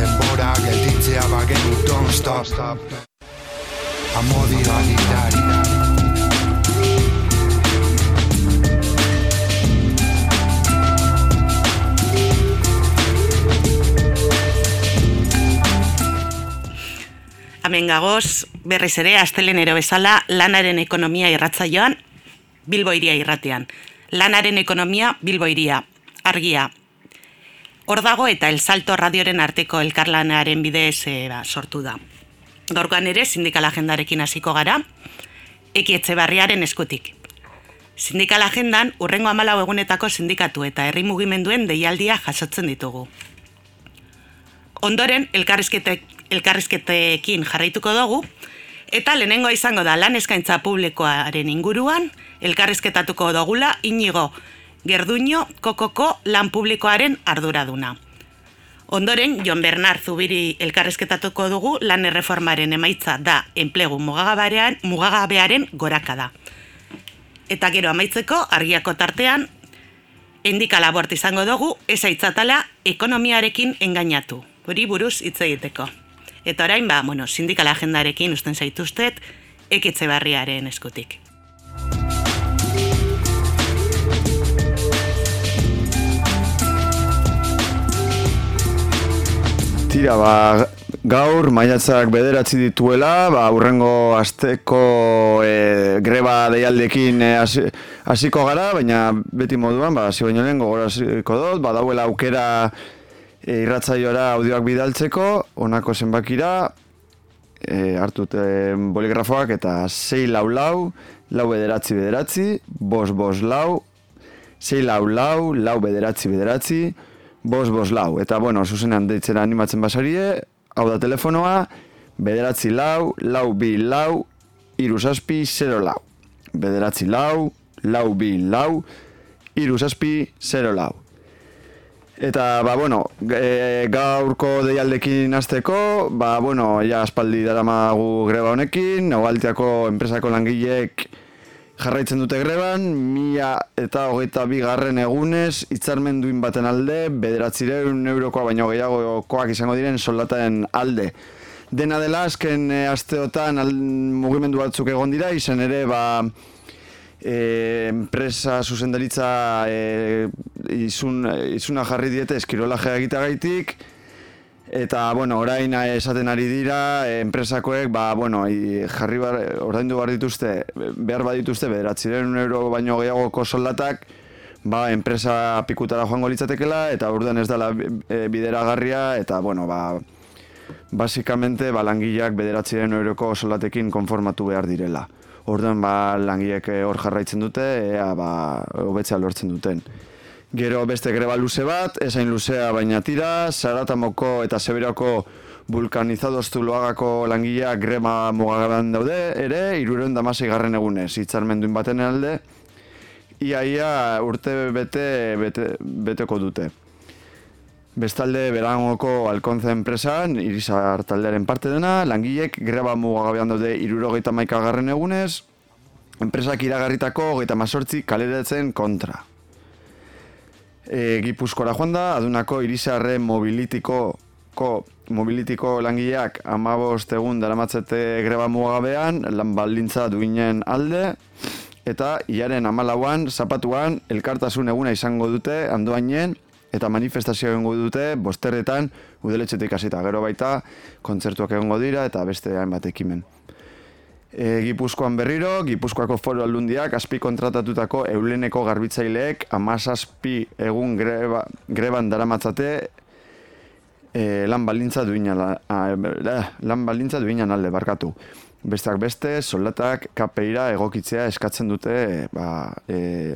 Denbora gelditzea bagenu, don't stop. Amodi bagitari. Hemen gagoz, berriz ere, astelenero bezala, lanaren ekonomia irratzaioan, Bilbo iria irratean. Lanaren ekonomia, Bilbo iria, argia. Hor dago eta El Salto radioren arteko elkarlanaren bidez e, ba, sortu da. Gaurkoan ere, sindikal agendarekin hasiko gara, ekietze barriaren eskutik. Sindikal agendan, urrengo amalau egunetako sindikatu eta herri mugimenduen deialdia jasotzen ditugu. Ondoren, elkarrizketek, elkarrizketekin jarraituko dugu, eta lehenengo izango da lan eskaintza publikoaren inguruan, elkarrizketatuko dugula inigo gerduño kokoko lan publikoaren arduraduna. Ondoren, Jon Bernard Zubiri elkarrizketatuko dugu lan erreformaren emaitza da enplegu mugagabearen, mugagabearen gorakada. Eta gero amaitzeko, argiako tartean, endika labort izango dugu, ezaitzatala ekonomiarekin engainatu. Hori buruz hitz egiteko. Eta orain, ba, bueno, sindikal agendarekin usten zaituztet, ekitze barriaren eskutik. Tira, ba, gaur maiatzak bederatzi dituela, ba, urrengo asteko e, greba deialdekin e, hasi- hasiko gara, baina beti moduan, ba, hasi baino lehen gogoraziko dut, ba, dauela aukera e, irratzaiora audioak bidaltzeko, honako zenbakira, e, hartut e, boligrafoak eta 6 lau lau, lau bederatzi bederatzi, bos bos lau, 6 lau lau, lau bederatzi bederatzi, bos bos lau. Eta bueno, zuzenean deitzen animatzen basarie, hau da telefonoa, bederatzi lau, lau bi lau, iru zazpi, zero lau. Bederatzi lau, lau bi lau, iru zazpi, zero lau. Eta, ba, bueno, e, gaurko deialdekin hasteko, ba, bueno, ja aspaldi daramagu greba honekin, Naugaltiako enpresako langileek jarraitzen dute greban, mila eta hogeita bi garren egunez, hitzarmen duin baten alde, bederatzireun eurokoa baino gehiagokoak izango diren soldataen alde. Dena dela, azken e, asteotan mugimendu batzuk egon dira, izan ere, ba, e, enpresa zuzendaritza e, izun, izuna jarri diete eskirolaje egitagaitik, Eta, bueno, orain eh, esaten ari dira, eh, enpresakoek, ba, bueno, jarri bar, ordaindu behar dituzte, behar badituzte, bederatziren euro baino gehiagoko soldatak, ba, enpresa pikutara joango litzatekela, eta urden ez dela e, bideragarria, eta, bueno, ba, basikamente, ba, langileak bederatziren euroko soldatekin konformatu behar direla. Orduan, ba, langileek eh, hor jarraitzen dute, ea, ba, hobetzea lortzen duten. Gero beste greba luze bat, esain luzea baina tira, Zaratamoko eta Seberako vulkanizadoz zuloagako langileak greba mugagaban daude, ere, iruren damasei garren egunez, hitzarmenduin baten alde, iaia urte bete, bete, beteko dute. Bestalde, berangoko alkontze enpresan, irizar taldearen parte dena, langilek greba mugagabean daude irurogeita maika garren egunez, enpresak iragarritako hogeita mazortzi kaleratzen kontra. E, Gipuzkora joan da, adunako irizarre mobilitiko ko, mobilitiko langileak amabost egun daramatzete greba mugagabean, lan baldintza duinen alde, eta iaren amalauan, zapatuan, elkartasun eguna izango dute, andoainen, eta manifestazio egongo dute, bosterretan, udeletxetik hasita gero baita, kontzertuak egongo dira, eta beste hainbat ekimen. E, Gipuzkoan berriro, Gipuzkoako foro aldundiak azpi kontratatutako euleneko garbitzaileek amazazpi egun greba, greban daramatzate e, lan baldintza duinan, lan baldintza duinan alde barkatu. Besteak beste, soldatak kapeira egokitzea eskatzen dute, ba, e,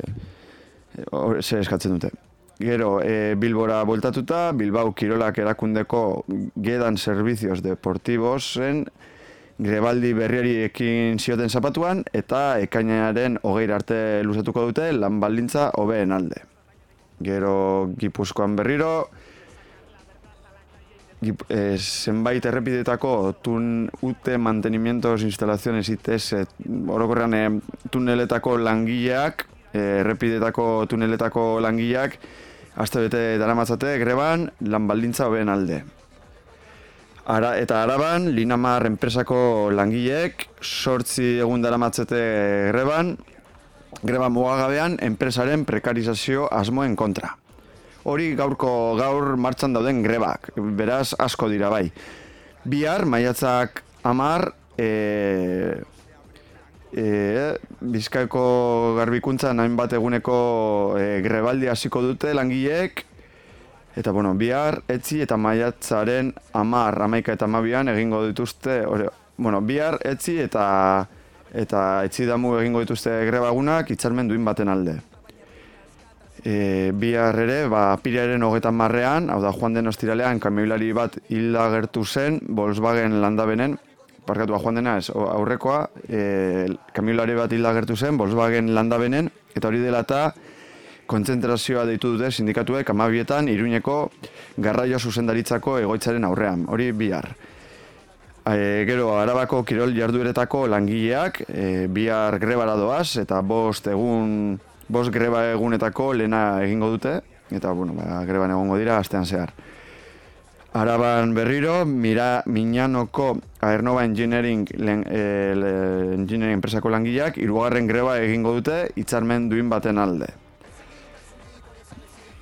e, ze eskatzen dute. Gero, e, Bilbora bueltatuta, Bilbao Kirolak erakundeko Gedan Servicios Deportibosen grebaldi berriari ekin zioten zapatuan eta ekainaren hogeir arte luzatuko dute lan baldintza hobeen alde. Gero Gipuzkoan berriro, Gip, e, zenbait errepidetako tun ute mantenimientos instalaziones ITS orokorrean e, tuneletako langileak, e, errepidetako tuneletako langileak, Aste bete daramatzate greban lan baldintza hobeen alde. Ara, eta araban, Linamar enpresako langileek, sortzi egun daramatzete greban, greba mugagabean, enpresaren prekarizazio asmoen kontra. Hori gaurko gaur martxan dauden grebak, beraz asko dira bai. Bihar, maiatzak amar, e, e, Bizkaiko garbikuntza nahin bat eguneko e, grebaldi hasiko dute langileek, Eta, bueno, bihar, etzi eta maiatzaren amar, amaika eta amabian egingo dituzte, ore, bueno, bihar, etzi eta eta etzi damu egingo dituzte grebagunak itxarmen duin baten alde. E, bihar ere, ba, pirearen hogetan marrean, hau da, joan den ostiralean, kamioilari bat hilda gertu zen, Volkswagen landabenen, parkatu joan dena ez, aurrekoa, e, kamioilari bat hilda gertu zen, Volkswagen landabenen, eta hori dela eta, kontzentrazioa deitu dute sindikatuek amabietan iruñeko garraio zuzendaritzako egoitzaren aurrean, hori bihar. E, gero, arabako kirol jardueretako langileak e, bihar grebara doaz eta bost egun, bost greba egunetako lena egingo dute, eta bueno, ba, greban egongo dira astean zehar. Araban berriro, mira, Miñanoko Aernova Engineering, len, e, Engineering enpresako langileak, irugarren greba egingo dute, hitzarmen duin baten alde.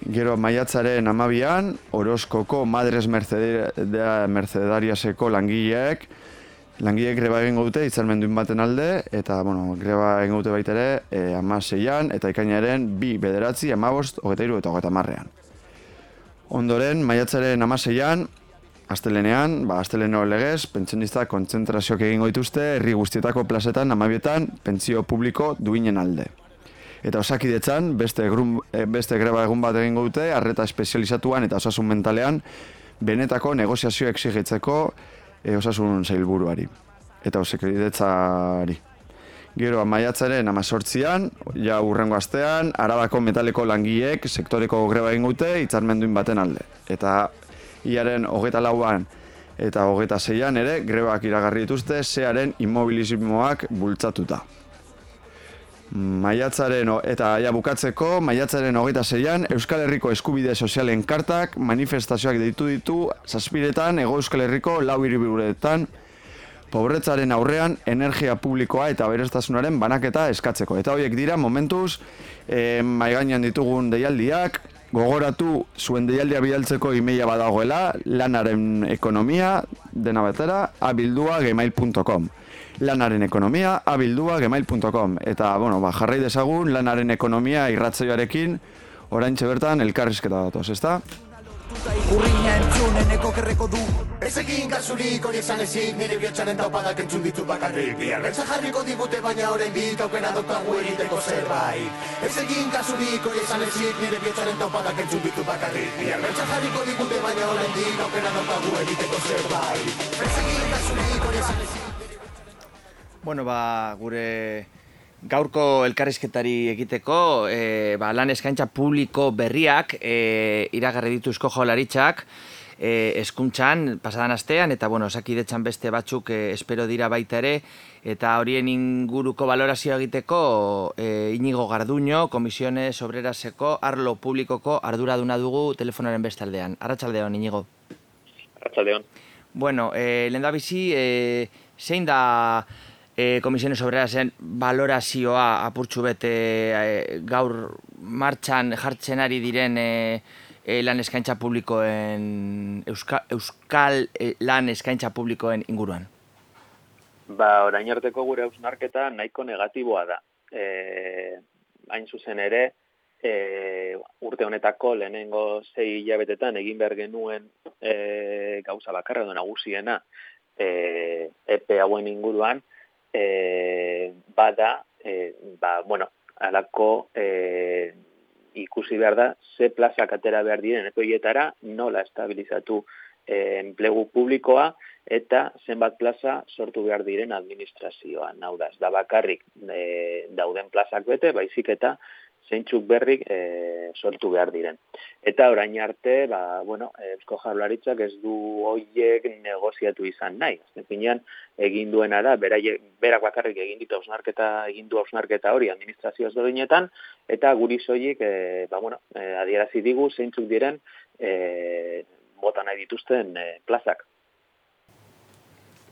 Gero maiatzaren amabian, Orozkoko Madres Mercedariaseko langileek, langileek greba egingo dute, itzalmen duin baten alde, eta, bueno, greba egingo dute baita ere, e, amaseian, eta ikainaren bi bederatzi, amabost, hogeta iru eta hogeta marrean. Ondoren, maiatzaren amaseian, astelenean, ba, asteleno legez, pentsionista kontzentrazioak egingo dituzte, herri guztietako plazetan, amabietan, pentsio publiko duinen alde eta osakidetzan beste, grun, eh, beste greba egun bat egingo dute, arreta espezializatuan eta osasun mentalean, benetako negoziazio exigitzeko e, osasun zailburuari eta osakidetzari. Gero, maiatzaren amazortzian, ja urrengo astean, arabako metaleko langiek sektoreko greba egin dute itzarmenduin baten alde. Eta iaren hogeta lauan eta hogeta zeian ere grebak iragarri dituzte zearen immobilismoak bultzatuta. Maiatzaren eta ja bukatzeko, maiatzaren hogeita zeian, Euskal Herriko eskubide sozialen kartak manifestazioak deitu ditu zazpiretan, ego Euskal Herriko lau hiriburetan, pobretzaren aurrean energia publikoa eta berestasunaren banaketa eskatzeko. Eta horiek dira momentuz, e, maigainan ditugun deialdiak, gogoratu zuen deialdia bidaltzeko imeia badagoela, lanaren ekonomia, dena betera, abildua gmail.com lanaren ekonomia abildua gemail.com eta bueno, ba, jarrai dezagun lanaren ekonomia irratzaioarekin orain bertan elkarrizketa datoz, ezta? Ikurriña entzunen eko kerreko du Ez egin kasurik hori esan ezin Nire biotxaren taupadak entzun ditu bakarrik. Biarretza jarriko digute baina orain dik Aukena dokagu egiteko zerbait. Ez egin kasurik hori esan ezin Nire biotxaren taupadak entzun ditu bakarrik. Biarretza jarriko digute baina orain dik Aukena dokagu egiteko zerbait. Ez egin kasurik hori esan ezin Bueno, ba, gure gaurko elkarrizketari egiteko, e, ba, lan eskaintza publiko berriak e, iragarri ditu esko jolaritzak, e, eskuntzan, pasadan astean, eta bueno, osakidetzan beste batzuk e, espero dira baita ere, eta horien inguruko valorazio egiteko e, inigo garduño, komisiones obreraseko, arlo publikoko arduraduna dugu telefonaren bestaldean. Arratxaldeon, inigo. Arratxaldeon. Bueno, e, lehen da bizi, e, zein da e, komisiones obrerasen valorazioa apurtxu bete e, gaur martxan jartzen ari diren e, e, lan eskaintza publikoen euskal e, lan eskaintza publikoen inguruan? Ba, orain arteko gure hausnarketa nahiko negatiboa da. E, hain zuzen ere, e, urte honetako lehenengo zei hilabetetan egin behar genuen e, gauza bakarra du nagusiena e, epe hauen inguruan, e, bada, e, ba, bueno, alako e, ikusi behar da, ze plazak atera behar diren ekoietara, nola estabilizatu e, enplegu publikoa, eta zenbat plaza sortu behar diren administrazioan. Hau da, ez da bakarrik e, dauden plazak bete, baizik eta zeintzuk berrik e, sortu behar diren. Eta orain arte, ba, bueno, Eusko Jaurlaritzak ez du hoiek negoziatu izan nahi. Azken egin duena da, beraie, berak bakarrik egin ditu hausnarketa, egin du hausnarketa hori administrazio ezberdinetan, eta guri soilik, e, ba, bueno, e, adierazi digu zeintzuk diren e, bota nahi dituzten e, plazak.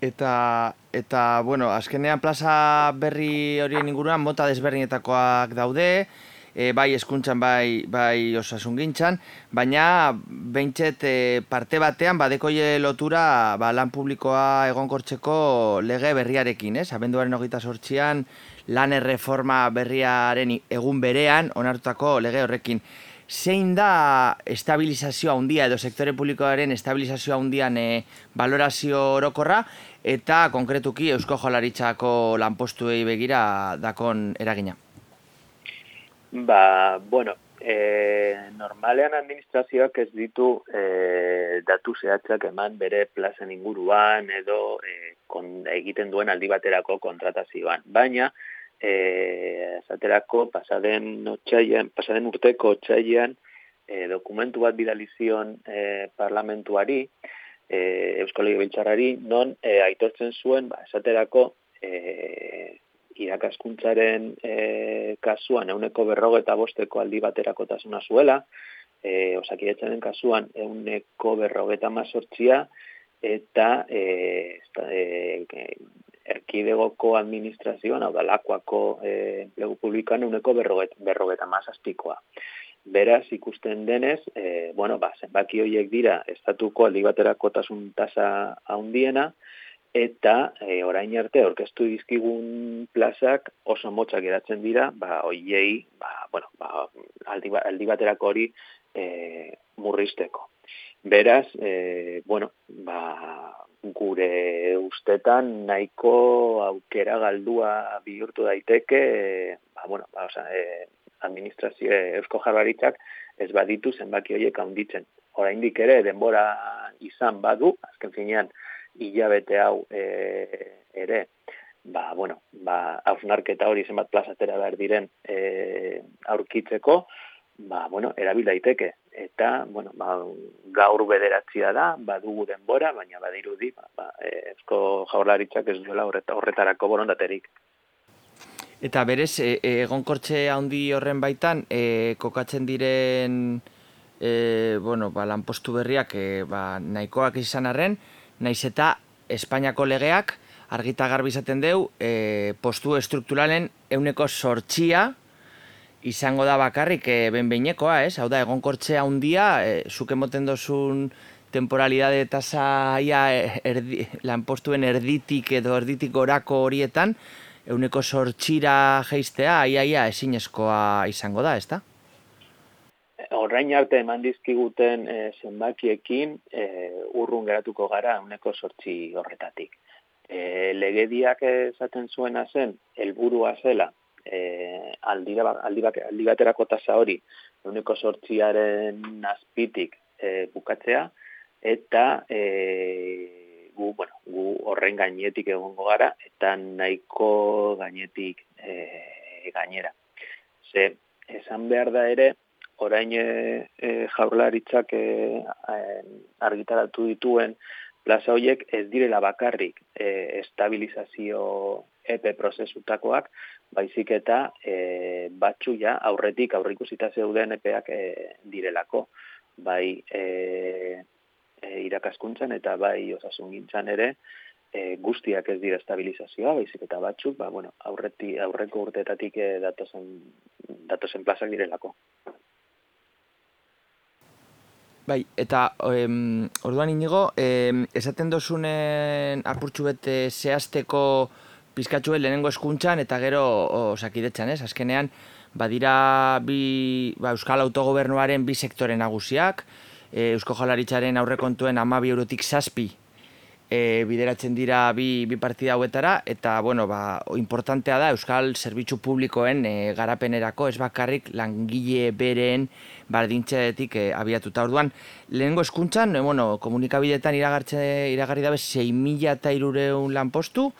Eta, eta, bueno, azkenean plaza berri horien inguruan mota desberdinetakoak daude, e, bai eskuntzan bai, bai osasun gintzan, baina behintzet e, parte batean badekoie lotura ba, lan publikoa egonkortzeko lege berriarekin, ez? Abenduaren hogeita sortzian lan erreforma berriaren egun berean onartutako lege horrekin. Zein da estabilizazioa handia edo sektore publikoaren estabilizazioa handian e, valorazio orokorra eta konkretuki Eusko Jolaritzako lanpostuei begira dakon eragina? Ba, bueno, e, normalean administrazioak ez ditu e, datu zehatzak eman bere plazen inguruan edo e, kon, egiten duen aldi baterako kontratazioan. Baina, e, zaterako pasaden, otxaian, pasaden urteko otxaian e, dokumentu bat bidalizion e, parlamentuari, e, Eusko Lege non e, aitortzen zuen, ba, esaterako, e, irakaskuntzaren e, kasuan euneko berrogeta bosteko aldi baterako tasuna zuela, e, osakiretzaren kasuan euneko berrogeta mazortzia, eta e, e, erkidegoko administrazioan, hau da lakoako e, enplegu publikoan euneko berroget, berrogeta mazazpikoa. Beraz, ikusten denez, e, bueno, ba, zenbaki horiek dira, estatuko aldi baterako tasun tasa haundiena, eta e, orain arte aurkeztu dizkigun plazak oso motzak geratzen dira, ba hoiei, ba bueno, ba aldi, ba, aldi baterako hori e, murrizteko. Beraz, e, bueno, ba, gure ustetan nahiko aukera galdua bihurtu daiteke, e, ba, bueno, ba, oza, e, administrazio eusko jarbaritzak ez baditu zenbaki horiek handitzen. Oraindik ere denbora izan badu, azken finean, hilabete hau e, ere, ba, bueno, ba, hausnarketa hori zenbat plazatera behar diren e, aurkitzeko, ba, bueno, erabil daiteke. Eta, bueno, ba, gaur bederatzia da, badugu denbora, baina badirudi, ba, ba, e, esko jaurlaritzak ez duela horretarako borondaterik. Eta berez, e, e, egonkortxe handi horren baitan, e, kokatzen diren e, bueno, ba, lanpostu berriak e, ba, nahikoak izan arren, naiz eta Espainiako legeak argita garbi izaten deu e, postu estrukturalen euneko sortxia izango da bakarrik e, benbeinekoa, ez? Hau da, egonkortzea handia, e, zuke moten dozun temporalidade tasa ia e, erdi, lanpostuen erditik edo erditik orako horietan, euneko sortxira geistea, ia, ia, ezinezkoa izango da, ezta? Horrain arte eman dizkiguten e, zenbakiekin e, urrun geratuko gara uneko sortzi horretatik. E, legediak esaten zuena zen, helburua zela, e, aldi baterako tasa hori, uneko sortziaren azpitik e, bukatzea, eta e, gu, bueno, gu horren gainetik egongo gara, eta nahiko gainetik e, gainera. Ze, esan behar da ere, orain e, jaurlaritzak e, argitaratu dituen plaza horiek ez direla bakarrik e, estabilizazio epe prozesutakoak, baizik eta e, batxu ja aurretik aurrikusita zeuden epeak e, direlako, bai e, e, irakaskuntzan eta bai osasun gintzan ere, e, guztiak ez dira estabilizazioa, baizik eta batzuk, ba, bueno, aurreti, aurreko urteetatik e, datozen, datozen plazak direlako. Bai, eta em, orduan inigo, em, esaten dozunen apurtxu bete zehazteko pizkatxue lehenengo eskuntzan eta gero osakidetzan, ez? Azkenean, badira bi, ba, Euskal Autogobernuaren bi sektore nagusiak, e, Eusko Jalaritzaren aurrekontuen amabi eurotik zazpi e, bideratzen dira bi, bi partida hauetara, eta, bueno, ba, importantea da Euskal Zerbitzu Publikoen e, garapenerako, ez bakarrik langile beren bardintzeetik e, abiatuta orduan. Lehenengo eskuntzan, e, bueno, komunikabidetan iragartze, iragarri dabe 6.000 eta irureun lan postu,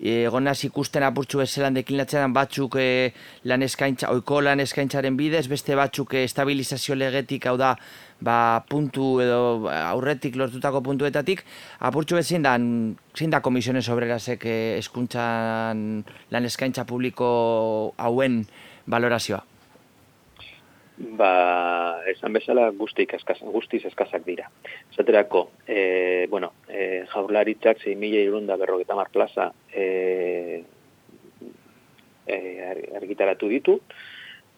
egonaz ikusten apurtxu bezelan dekilatzen batzuk e, lan eskaintza, oiko lan eskaintzaren bidez, beste batzuk e, estabilizazio legetik, hau da, ba, puntu edo aurretik lortutako puntuetatik, apurtxu bezin da, zin da komisiones obrerasek e, eskuntzan lan eskaintza publiko hauen valorazioa? Ba, esan bezala guztik eskaz, guztiz eskazak dira. Zaterako, e, bueno, e, jaurlaritzak 6.000 irunda berrogeta mar plaza e, e, argitaratu ditu,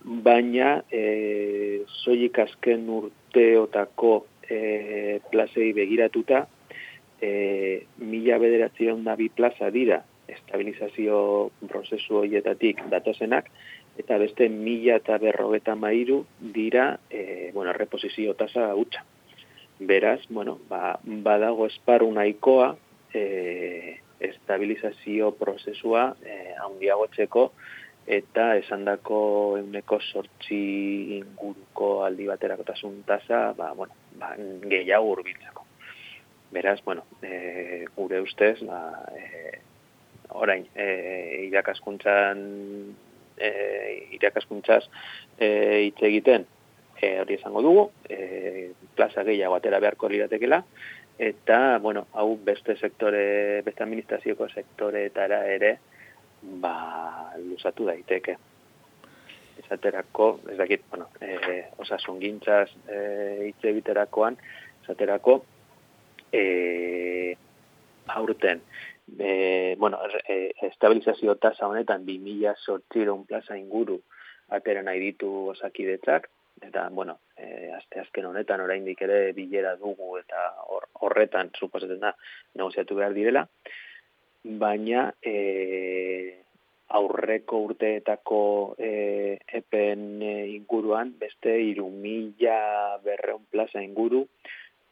baina e, zoik azken urteotako e, plazei begiratuta, e, mila bi plaza dira, estabilizazio prozesu horietatik datozenak, eta beste mila eta berrogeta mairu dira, e, bueno, reposizio tasa hutsa. Beraz, bueno, ba, badago esparru nahikoa, e, estabilizazio prozesua e, handiagotzeko eta esandako euneko sortzi inguruko aldi baterakotasun tasa, ba, bueno, ba, gehiago urbiltzeko. Beraz, bueno, e, gure ustez, ba, e, orain, e, irakaskuntzan e, irakaskuntzaz e, hitz egiten e, hori esango dugu, e, plaza gehiago atera beharko liratekela, eta, bueno, hau beste sektore, beste administrazioko sektoreetara ere, ba, luzatu daiteke. Esaterako, ez dakit, bueno, e, osasun gintzaz e, hitz egiterakoan, esaterako, e, aurten, e, bueno, e, estabilizazio tasa honetan 2000 sortziron plaza inguru atera nahi ditu osakidetzak, eta, bueno, e, azte azken honetan oraindik ere bilera dugu eta horretan, suposatzen da, negoziatu behar direla, baina e, aurreko urteetako e, epen inguruan, beste iru mila berreun plaza inguru,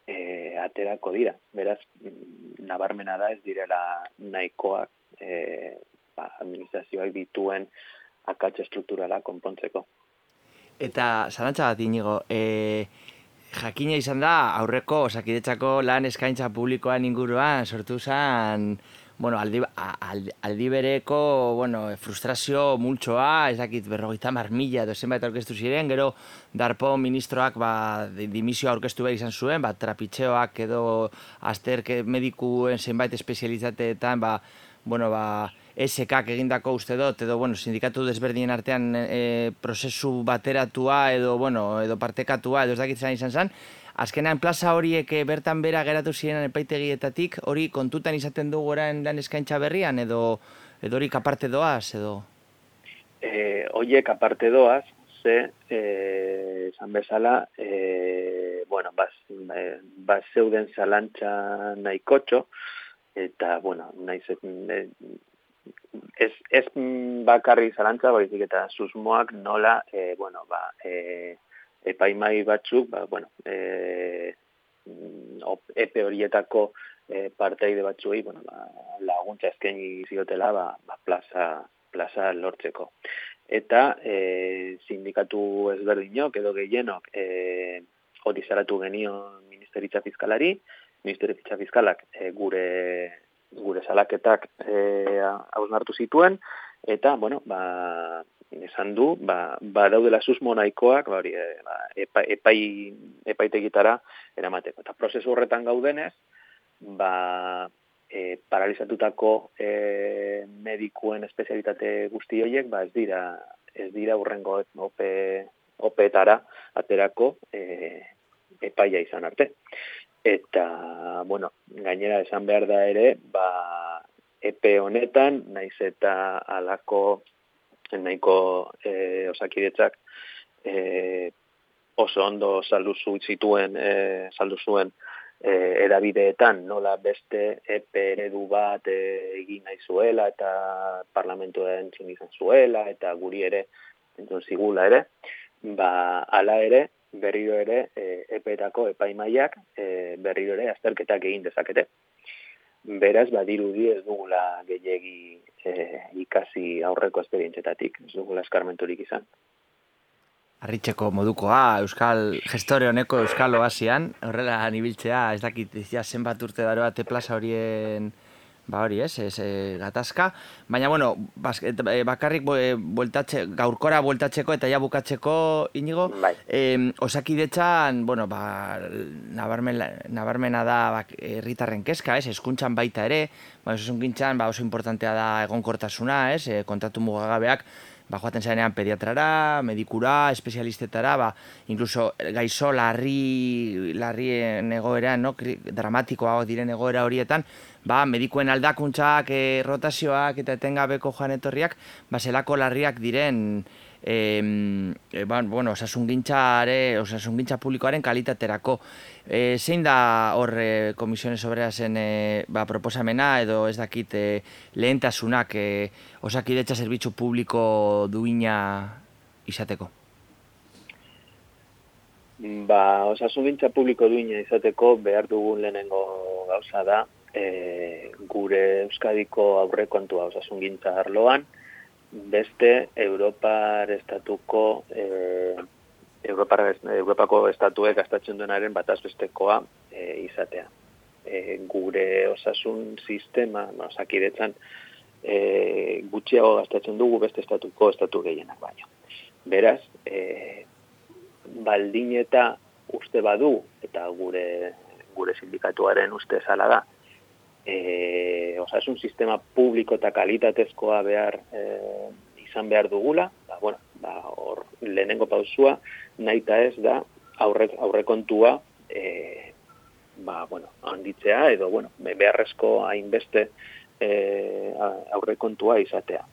e, aterako dira. Beraz, nabarmena da ez direla nahikoak e, ba, administrazioak dituen akatxe strukturala konpontzeko. Eta, zarantza bat inigo, e, jakina izan da, aurreko, osakidetzako lan eskaintza publikoan inguruan, sortu zen, bueno, aldi, aldi, aldi bereko, bueno, frustrazio multsoa, ez dakit berrogeita mar mila edo zenbait aurkeztu ziren, gero darpo ministroak ba, dimisio aurkeztu behar izan zuen, ba, trapitxeoak edo azterke medikuen zenbait espezializateetan, ba, bueno, ba, esekak egindako uste dut, edo, bueno, sindikatu desberdien artean e, prozesu bateratua edo, bueno, edo partekatua, edo ez dakit izan zen, azkenean plaza horiek eh, bertan bera geratu ziren epaitegietatik, hori kontutan izaten du goraen lan eskaintza berrian, edo, edo hori kaparte doaz, edo? E, horiek aparte doaz, ze, e, esan bezala, e, bueno, baz, e, baz zeuden zalantza nahi kotxo, eta, bueno, nahi e, ez, ez bakarri zalantza, baizik eta susmoak nola, e, bueno, ba, e, epaimai batzuk, ba, bueno, e, epe horietako e, parteide batzuei, bueno, ba, laguntza eskaini ziotela, ba, ba, plaza, plaza lortzeko. Eta e, sindikatu ezberdinok edo gehienok e, hori zaratu genio ministeritza fiskalari, ministeritza fiskalak e, gure gure salaketak eh hausnartu zituen eta bueno ba esan du, ba, ba daudela susmo nahikoak, ba, hori, e, ba, epa, epai, epaitegitara eramateko. Eta prozesu horretan gaudenez, ba, e, paralizatutako e, medikuen espezialitate guzti horiek, ba, ez dira, ez dira urrengo ope, opeetara aterako e, epaia izan arte. Eta, bueno, gainera esan behar da ere, ba, epe honetan, naiz eta alako nahiko e, osakidetzak e, oso ondo saldu zituen e, saldu zuen e, erabideetan nola beste epe eredu bat e, egin nahi zuela eta parlamentuen izan zuela eta guri ere entzun zigula ere. Ba ala ere berriro ere e, epeetako epaimaiak e, berriro ere azterketak egin dezakete. Beraz, badirudi ez dugula gehiegi e, ikasi aurreko esperientzetatik, ez dugula eskarmenturik izan. Arritzeko modukoa, Euskal gestore honeko Euskal Oasian, horrela nibiltzea, ez dakit, ja, zenbat urte daro bate plaza horien ba hori, ez, ez, e, gatazka. Baina, bueno, bas, et, e, bakarrik e, bueltatxe, gaurkora bueltatzeko eta ja bukatzeko, inigo, Bai. e, osakidetzan, bueno, ba, nabarmen, nabarmena da bak, herritarren kezka, ez, eskuntzan baita ere, ba, osasun gintzan, ba, oso importantea da egonkortasuna, ez, e, kontratu mugagabeak, ba, joaten zarenean pediatrara, medikura, espezialistetara, ba, incluso gaizo larri, larrien egoeran, no? Dramatikoago diren egoera horietan, ba, medikuen aldakuntzak, e, rotazioak eta etengabeko joan etorriak, ba, zelako larriak diren, e, e, ba, bueno, osasungintzare, osasungintza publikoaren kalitaterako. E, zein da hor e, komisiones obrerasen e, ba, proposamena edo ez dakit e, lehentasunak e, osakidetza zerbitzu publiko duina izateko? Ba, osasungintza publiko duina izateko behar dugun lehenengo gauza da, e, gure Euskadiko aurrekontua osasungintza arloan, beste Europar estatuko e, Europar, Europako estatuek gastatzen duenaren bataz bestekoa e, izatea. E, gure osasun sistema, no, osakidetzan, e, gutxiago gastatzen dugu beste estatuko estatu gehienak baino. Beraz, e, baldin eta uste badu, eta gure, gure sindikatuaren uste zala da, e, osasun sistema publiko eta kalitatezkoa behar e, izan behar dugula, ba, bueno, ba, hor lehenengo pausua, naita ez da aurre, aurrekontua e, ba, bueno, handitzea edo bueno, be- beharrezko hainbeste e, aurrekontua izatea.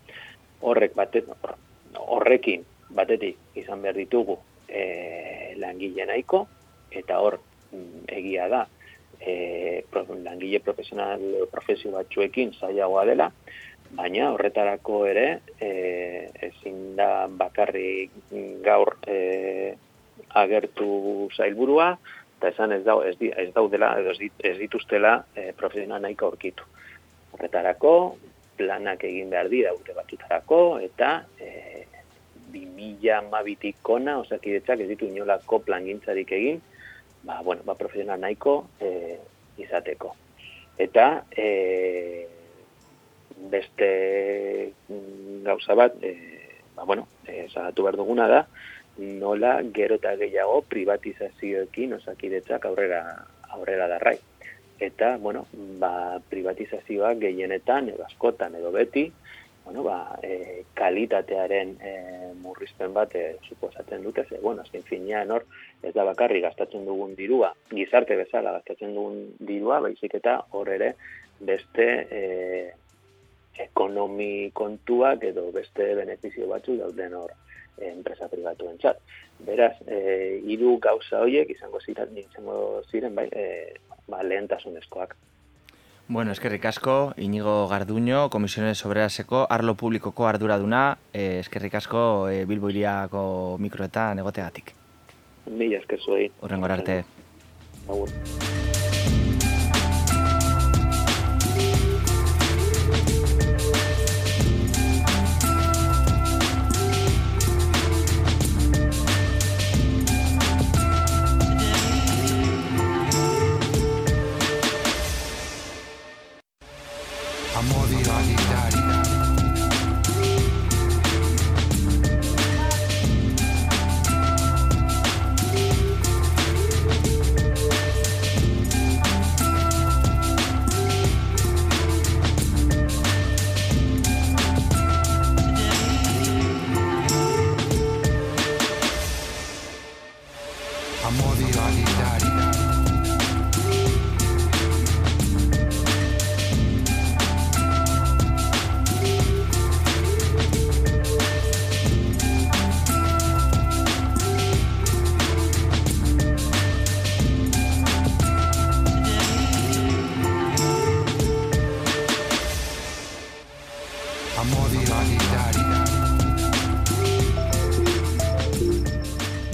Horrek batet, hor- horrekin batetik izan behar ditugu e, langile nahiko eta hor mm, egia da e, langile profesional profesio batzuekin zailagoa dela, baina horretarako ere e, ezin da bakarrik gaur e, agertu zailburua, eta esan ez, dau, ez, di, ez daudela, ez, dit, ez dituztela e, profesional nahiko aurkitu. Horretarako, planak egin behar dira urte batutarako, eta e, 2000 mabitik kona, osakidetzak ez ditu inolako plangintzarik egin, ba, bueno, ba, profesional nahiko e, izateko. Eta e, beste gauza bat, e, ba, bueno, e, behar duguna da, nola gero eta gehiago privatizazioekin osakidetzak aurrera, aurrera darrai. Eta, bueno, ba, privatizazioak gehienetan, edo askotan, edo beti, bueno, ba, e, kalitatearen e, murrizpen bat e, suposatzen dute, ze, bueno, azken finean hor, ez da bakarri gastatzen dugun dirua, gizarte bezala gastatzen dugun dirua, baizik eta hor ere beste e, ekonomi kontuak edo beste benefizio batzu dauden hor enpresa pribatuen txat. Beraz, e, hiru gauza horiek izango ziren, izango ziren bai, e, ba, lehentasunezkoak. Bueno, eskerrik asko, Inigo Garduño, Komisiones Obreraseko, arlo publikoko arduraduna, eh, eskerrik asko eh, Bilbo iriako mikroetan egotegatik. Mila esker zuei. Horrengora arte. Agur.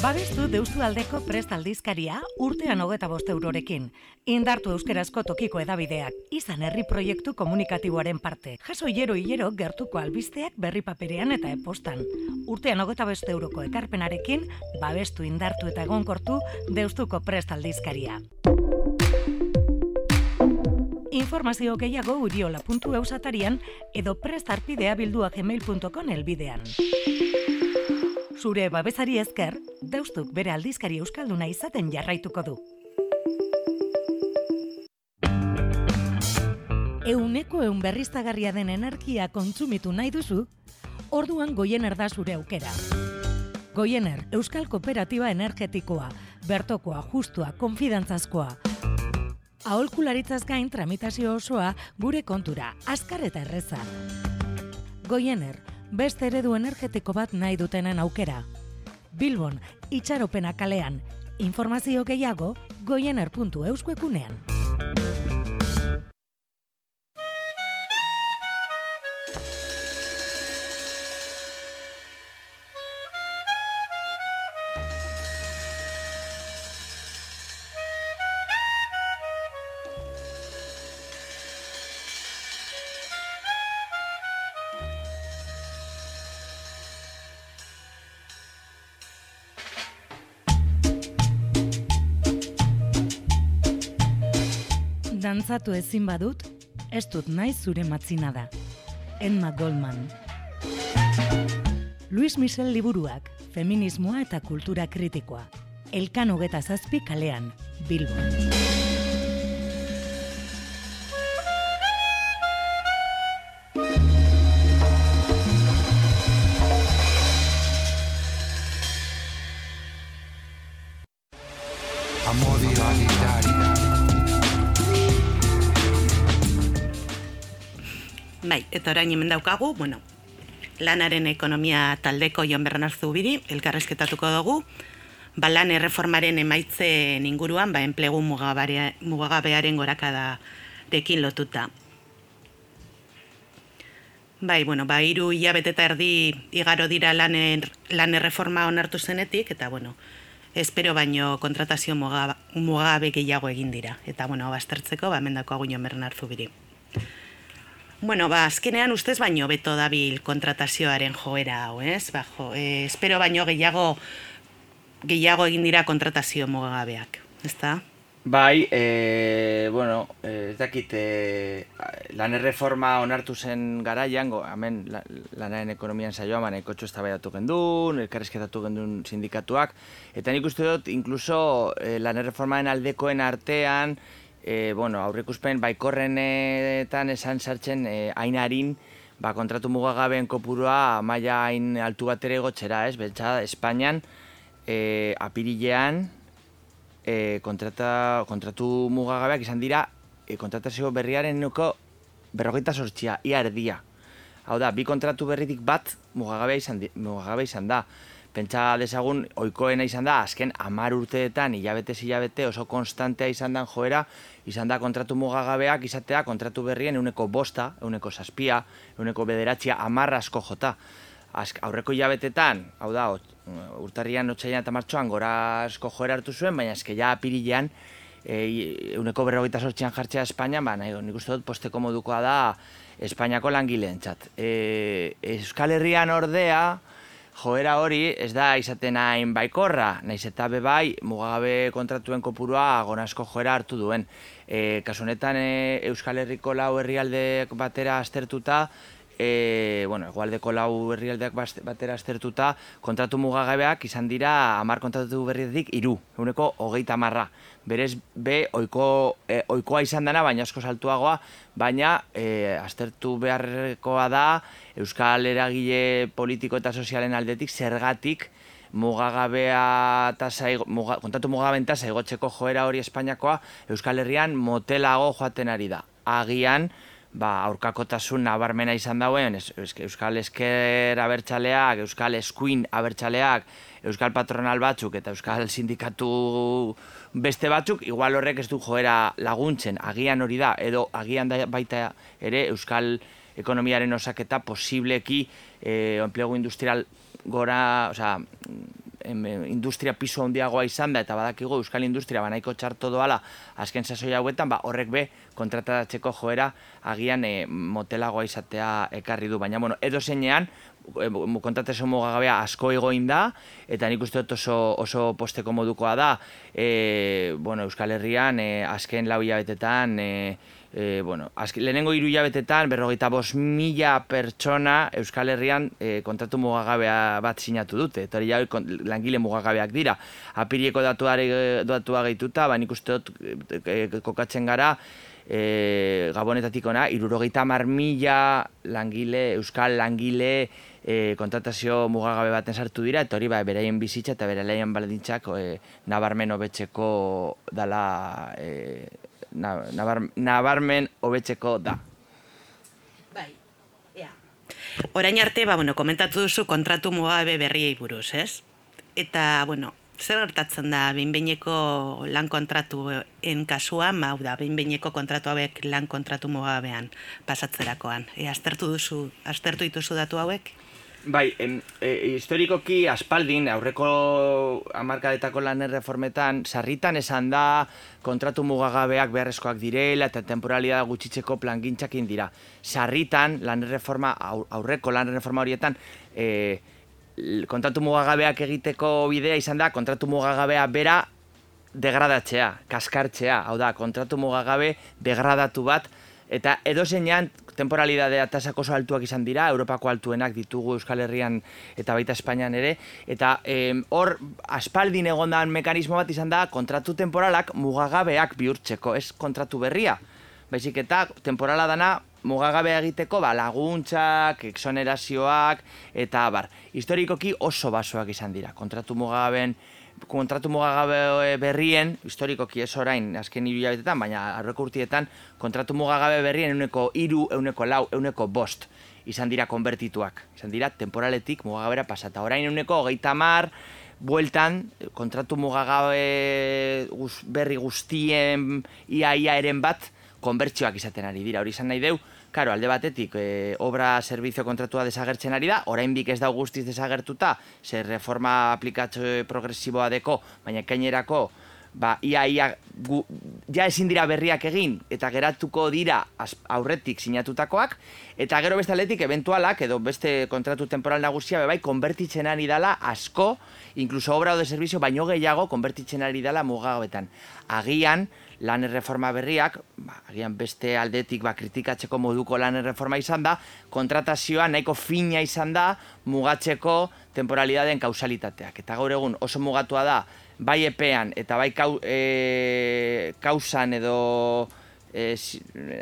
Babestu deustu aldeko prest aldizkaria urtean hogeta bost eurorekin. Indartu euskerazko tokiko edabideak, izan herri proiektu komunikatiboaren parte. Jaso hilero hilero gertuko albisteak berri paperean eta epostan. Urtean hogeta bost euroko ekarpenarekin, babestu indartu eta egonkortu deustuko prest aldizkaria. Informazio gehiago uriola.eus atarian edo prestarpidea bildua gmail.com elbidean. Zure babesari ezker, deustuk bere aldizkari euskalduna izaten jarraituko du. Euneko eun berriztagarria den energia kontsumitu nahi duzu, orduan goiener da zure aukera. Goiener, Euskal Kooperatiba Energetikoa, bertokoa, justua, konfidantzazkoa. Aholkularitzaz gain tramitazio osoa gure kontura, azkar eta erreza. Goiener, beste eredu energetiko bat nahi dutenen aukera. Bilbon, itxaropena kalean, informazio gehiago goiener.euskoekunean. Dantzatu ezin badut, ez dut nahi zure matzina da. Emma Goldman. Luis Michel liburuak, feminismoa eta kultura kritikoa. Elkan hogeta zazpi kalean, Bilbo. Bai, eta orain hemen daukagu, bueno, lanaren ekonomia taldeko Jon Bernard Zubiri, elkarrezketatuko dugu, ba, lan erreformaren emaitzen inguruan, ba, enplegu mugagabearen gorakadarekin lotuta. Bai, bueno, ba, iru hilabete eta erdi igaro dira lan, er, lan erreforma onartu zenetik, eta, bueno, espero baino kontratazio muga- mugagabe gehiago egin dira. Eta, bueno, baztertzeko, ba, mendako agu Jon Bernard Zubiri. Bueno, ba, azkenean ustez baino beto dabil kontratazioaren joera hau, ez? Ba, jo, eh, espero baino gehiago gehiago egin dira kontratazio mugagabeak, ezta? Bai, e, bueno, eh, ez dakit, e, lan erreforma onartu zen garaian, hemen la- lanaren ekonomian saioa man ekotxo eztabaidatu gendun, elkarrizketatu gendun sindikatuak, eta nik uste dut, inkluso e, lan erreformaren aldekoen artean, e, bueno, aurreikuspen baikorrenetan esan sartzen e, hainarin, ba, kontratu mugagabeen kopurua maila hain altu bat ere gotxera, ez? Beltza, Espainian, e, apirilean, e, kontrata, kontratu mugagabeak izan dira e, kontratazio berriaren nuko berrogeita sortxia, ia erdia. Hau da, bi kontratu berritik bat mugagabea izan, di, mugagabea izan da. Pentsa dezagun, oikoena izan da, azken amar urteetan, hilabete hilabete oso konstantea izan dan joera, izan da kontratu mugagabeak izatea kontratu berrien euneko bosta, euneko saspia, euneko bederatxia, amarra asko jota. Azk, aurreko hilabetetan, hau da, urtarrian, otxailan eta martxoan gora asko joera hartu zuen, baina eske ja apirilean, e, euneko berrogeita sortxian jartzea Espainian, ba, nahi, nik uste dut posteko modukoa da Espainiako langileentzat. E, Euskal Herrian ordea, joera hori ez da izaten hain baikorra, naiz eta bebai mugagabe kontratuen kopurua gonasko joera hartu duen. E, kasu honetan e, Euskal Herriko lau herrialdeek batera aztertuta, e, bueno, egualdeko lau herrialdeak batera aztertuta, kontratu mugagabeak izan dira hamar kontratu berrietik hiru, eguneko hogeita marra. Berez, be, oiko, e, oikoa izan dana, baina asko saltuagoa, baina e, aztertu beharrekoa da Euskal eragile politiko eta sozialen aldetik zergatik mugagabea tasa, muga, kontatu mugagaben tasa igotzeko joera hori Espainiakoa Euskal Herrian motelago joaten ari da. Agian, ba, aurkakotasun nabarmena izan dauen, Euskal Esker abertzaleak, Euskal Eskuin abertzaleak, Euskal Patronal batzuk eta Euskal Sindikatu beste batzuk, igual horrek ez du joera laguntzen, agian hori da, edo agian da baita ere Euskal ekonomiaren osaketa posibleki eh, enplegu industrial gora, osea, em, industria piso handiagoa izan da, eta badakigu euskal industria banaiko txarto doala azken sasoi hauetan, ba, horrek be kontratatzeko joera agian e, motelagoa izatea ekarri du. Baina, bueno, edo zeinean, kontratazio mugagabea asko egoin da, eta nik uste dut oso, oso posteko modukoa da, e, bueno, Euskal Herrian, e, azken lau hilabetetan, e, e, bueno, azk, lehenengo hiru hilabetetan, berrogeita bos mila pertsona Euskal Herrian e, kontratu mugagabea bat sinatu dute. Eta hori langile mugagabeak dira. Apirieko datuare, datua gehituta, ba, nik uste dut e, kokatzen gara, e, gabonetatik ona, irurogeita mar mila langile, Euskal langile, e, kontratazio mugagabe baten sartu dira, eta hori ba, beraien bizitza eta beraien baldintzak e, nabarmen hobetzeko dala e, nabar, nabarmen hobetzeko da. Bai, ea. Orain arte, ba, bueno, komentatu duzu kontratu mugabe berriei buruz, ez? Eta, bueno, zer gertatzen da behinbeineko lan kontratuen kasuan, ba, da, behinbeineko kontratu hauek lan kontratu mugabean pasatzerakoan. E, aztertu duzu, aztertu dituzu datu hauek? Bai, em, e, historikoki aspaldin, aurreko amarkadetako lan erreformetan, sarritan esan da kontratu mugagabeak beharrezkoak direla eta temporalia gutxitzeko plangintzakin dira. Sarritan, lan erreforma, aurreko lan erreforma horietan, e, kontratu mugagabeak egiteko bidea izan da, kontratu mugagabea bera degradatzea, kaskartzea, hau da, kontratu mugagabe degradatu bat, eta edo temporalidadea tasak oso altuak izan dira, Europako altuenak ditugu Euskal Herrian eta baita Espainian ere, eta hor aspaldin egondan mekanismo bat izan da kontratu temporalak mugagabeak bihurtzeko, ez kontratu berria. Baizik eta temporala dana mugagabea egiteko ba, laguntzak, exonerazioak, eta bar, historikoki oso basoak izan dira. Kontratu mugagabeen kontratu mugagabe berrien, historikoki ez orain, azken hiru jabetetan, baina arreko urtietan, kontratu mugagabe berrien euneko iru, euneko lau, euneko bost, izan dira konbertituak. Izan dira temporaletik mugagabera pasata. Orain euneko hogeita mar, bueltan, kontratu mugagabe berri guztien ia-ia eren bat, konbertsioak izaten ari dira. Hori izan nahi deu, Karo, alde batetik, e, obra servizio kontratua desagertzen ari da, oraindik ez da guztiz desagertuta, ze reforma aplikatzo progresiboa deko, baina kainerako, ba, ia, ia, gu, ja ezin dira berriak egin, eta geratuko dira aurretik sinatutakoak, eta gero beste aldetik, eventualak, edo beste kontratu temporal nagusia, bai, konbertitzen ari dala asko, inkluso obra de servizio, baino gehiago, konbertitzen ari dala mugagoetan. Agian, lan erreforma berriak, ba, agian beste aldetik ba, kritikatzeko moduko lan erreforma izan da, kontratazioa nahiko fina izan da mugatzeko temporalidadeen kausalitateak. Eta gaur egun oso mugatua da, bai epean eta bai kau, e, kausan edo e,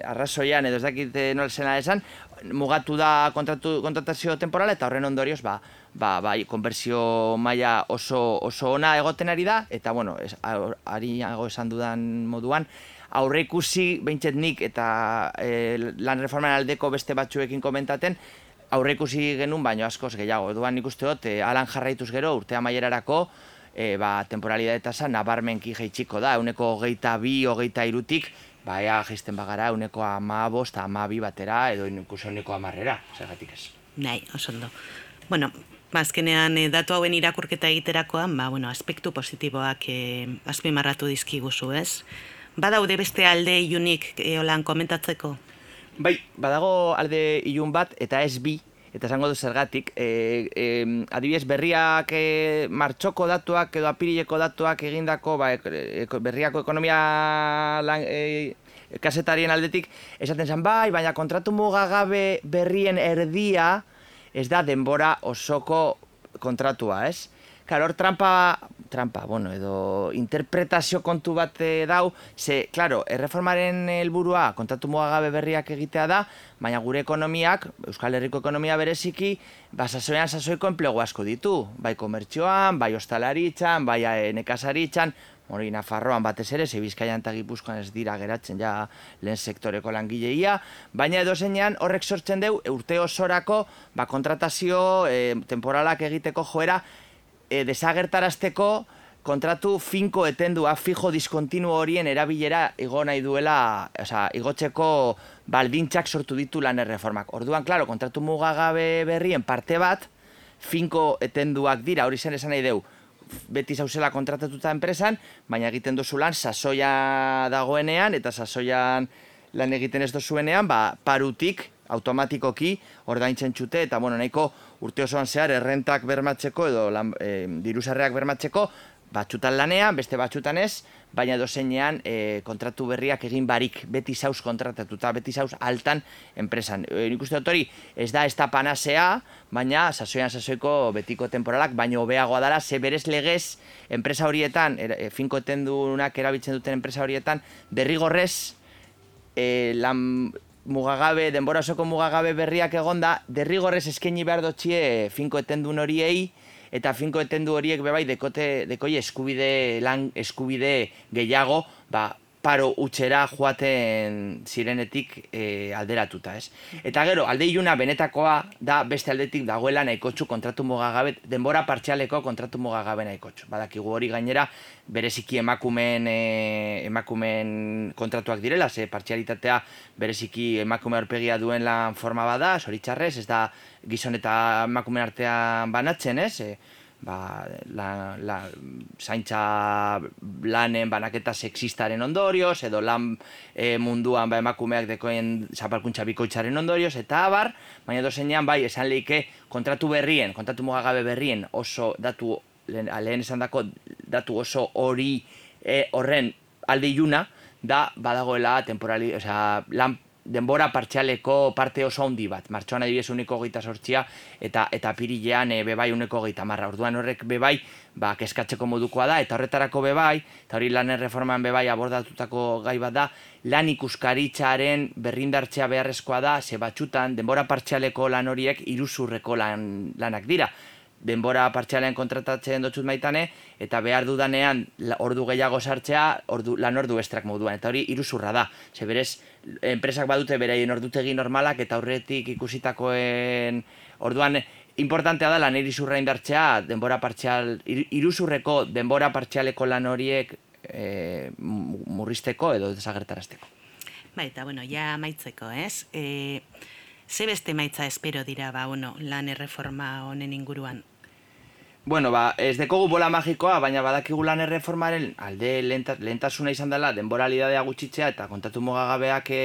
arrazoian edo ez dakit nola esan, mugatu da kontratu, kontratazio temporala eta horren ondorioz ba, ba, bai, konbersio maila oso, oso ona egoten ari da, eta, bueno, es, ari esan dudan moduan, aurre ikusi behintzet nik eta e, lan reformen aldeko beste batzuekin komentaten, aurre ikusi genuen baino askoz gehiago. Eduan nik uste dut, e, alan jarraituz gero, urtea maierarako, e, ba, temporalidade tasa nabarmenki jeitxiko da, uneko hogeita bi, hogeita irutik, ba, ea geisten bagara, uneko ama bost, ama bi batera, edo inkluso uneko amarrera, zergatik ez. Nahi, oso ondo. Bueno, Bazkenean ba, e, datu hauen irakurketa egiterakoan, ba, bueno, aspektu positiboak e, azpimarratu dizkiguzu, ez? Badaude beste alde iunik e, holan komentatzeko? Bai, badago alde ilun bat eta ez bi, eta esango du zergatik. E, e, adibidez, berriak e, martxoko datuak edo apirileko datuak egindako ba, e, berriako ekonomia lan, e, kasetarien aldetik, esaten zen, bai, baina kontratu mugagabe berrien erdia, ez da denbora osoko kontratua, ez? Klar, hor trampa, trampa, bueno, edo interpretazio kontu bat eh, dau, ze, klaro, erreformaren helburua kontratu mugagabe berriak egitea da, baina gure ekonomiak, Euskal Herriko ekonomia bereziki, ba, sasoean sasoiko enplegu asko ditu, bai komertzioan, bai ostalaritzan, bai nekazaritzan, hori Nafarroan batez ere, ze Bizkaian eta Gipuzkoan ez dira geratzen ja lehen sektoreko langileia, baina edo zeinean horrek sortzen deu urte osorako ba, kontratazio e, temporalak egiteko joera e, desagertarazteko kontratu finko etendua, fijo diskontinu horien erabilera igo nahi duela, oza, igotzeko baldintzak sortu ditu lan erreformak. Orduan, klaro, kontratu mugagabe berrien parte bat, finko etenduak dira, hori zen esan nahi deu, beti zauzela kontratatuta enpresan, baina egiten duzu lan sasoia dagoenean, eta sasoian lan egiten ez dozuenean, ba, parutik automatikoki ordaintzen txute, eta bueno, nahiko urte osoan zehar errentak bermatzeko edo lan, e, diruzarreak bermatzeko, batxutan lanean, beste batxutan ez, baina dozeinean e, kontratu berriak egin barik, beti zauz kontratatuta, beti zauz altan enpresan. E, nik uste dut hori, ez da ez da panasea, baina sasoian sasoiko betiko temporalak, baina hobeagoa dara, ze berez legez, enpresa horietan, e, finko etendunak erabiltzen duten enpresa horietan, derrigorrez, e, lan mugagabe, denbora osoko mugagabe berriak egonda, derrigorrez eskaini behar dotxie finko etendun horiei, eta finko etendu horiek bebai dekote, dekoi eskubide, lan eskubide gehiago, ba, paro utxera joaten zirenetik e, alderatuta, ez? Eta gero, alde iluna benetakoa da beste aldetik dagoela nahikotxu kontratu mugagabe, denbora partxaleko kontratu mugagabe nahikotxu. Badakigu hori gainera, bereziki emakumen, e, emakumen kontratuak direla, ze partxialitatea bereziki emakume horpegia duen lan forma bada, zoritxarrez, ez da gizon eta emakumen artean banatzen, ez? E, ba, la, la, zaintza lanen banaketa sexistaren ondorioz, edo lan e, munduan ba, emakumeak dekoen zapalkuntza bikoitzaren ondorioz, eta abar, baina dozenean bai, esan lehike kontratu berrien, kontratu mugagabe berrien oso datu, lehen, lehen esan dako, datu oso hori e, horren alde iluna, da badagoela temporali, sea, lan denbora partxaleko parte oso handi bat. Martxoan adibidez uniko geita sortxia eta eta pirilean e, bebai uneko geita marra. Orduan horrek bebai ba, keskatzeko modukoa da eta horretarako bebai, eta hori lan erreforman bebai abordatutako gai bat da, lan ikuskaritzaren berrindartzea beharrezkoa da, ze batxutan denbora partxaleko lan horiek iruzurreko lan, lanak dira denbora partxalean kontratatzen dutxut maitane, eta behar dudanean ordu gehiago sartzea, ordu, lan ordu estrak moduan, eta hori iruzurra da. Ze berez, enpresak badute beraien ordutegi normalak, eta aurretik ikusitakoen orduan, importantea da lan iruzurra indartzea, denbora partxal, iruzurreko denbora partxaleko lan horiek e, murrizteko edo desagertarazteko. Baita, bueno, ja maitzeko, ez? E, ze beste maitza espero dira, ba, bueno, lan erreforma honen inguruan? Bueno, ba, ez dekogu bola magikoa, baina badakigu lan erreformaren alde lehentasuna izan dela denboralidadea gutxitzea eta kontatu mugagabeak e,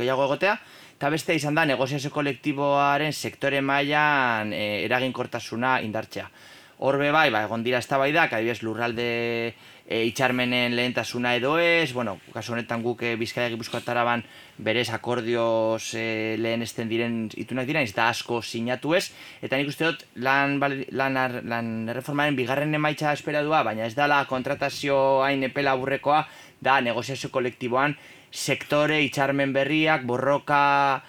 gehiago egotea, eta beste izan da negoziazio kolektiboaren sektore mailan e, eraginkortasuna indartzea. Horbe bai, ba, egon dira eztabaidak, adibidez lurralde e, itxarmenen lehentasuna edo ez, bueno, kasu honetan guk e, Bizkaia Gipuzkoa ban berez akordioz e, lehen esten diren itunak dira, ez da asko sinatu ez, eta nik uste dut lan, lan, lan erreformaren bigarren emaitza esperadua, baina ez dala kontratazio hain epela burrekoa, da negoziazio kolektiboan sektore itxarmen berriak, borroka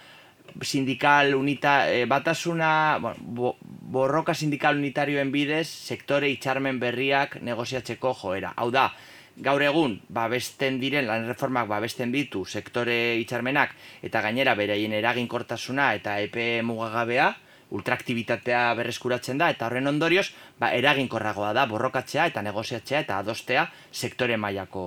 sindikal unita, e, batasuna, bueno, borroka sindikal unitarioen bidez, sektore itxarmen berriak negoziatzeko joera. Hau da, gaur egun, babesten diren, lan reformak babesten ditu sektore itxarmenak, eta gainera bereien eraginkortasuna eta epe mugagabea, ultraaktibitatea berreskuratzen da, eta horren ondorioz, ba, eraginkorragoa da, borrokatzea eta negoziatzea eta adostea sektore mailako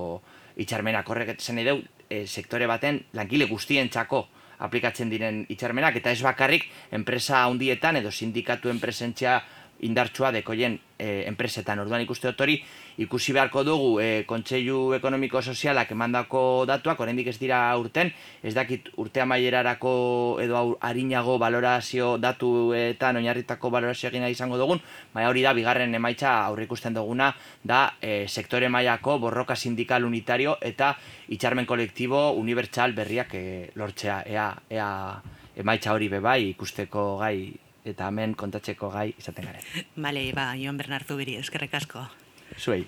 itxarmenak. Horrek zen edo, e, sektore baten langile guztien txako aplikatzen diren itxarmenak, eta ez bakarrik enpresa handietan edo sindikatu enpresentzia indartsua dekoien e, enpresetan. Orduan ikuste dut hori, ikusi beharko dugu e, kontseilu ekonomiko sozialak emandako datuak, oraindik ez dira urten, ez dakit urte amaierarako edo harinago valorazio datuetan oinarritako valorazio egina izango dugun, baina hori da, bigarren emaitza aurre ikusten duguna, da e, sektore mailako borroka sindikal unitario eta itxarmen kolektibo unibertsal berriak e, lortzea, ea, ea emaitza hori bebai ikusteko gai eta hemen kontatzeko gai izaten garen. Bale, ba, Ion Bernardu biri, eskerrek asko. Zuei.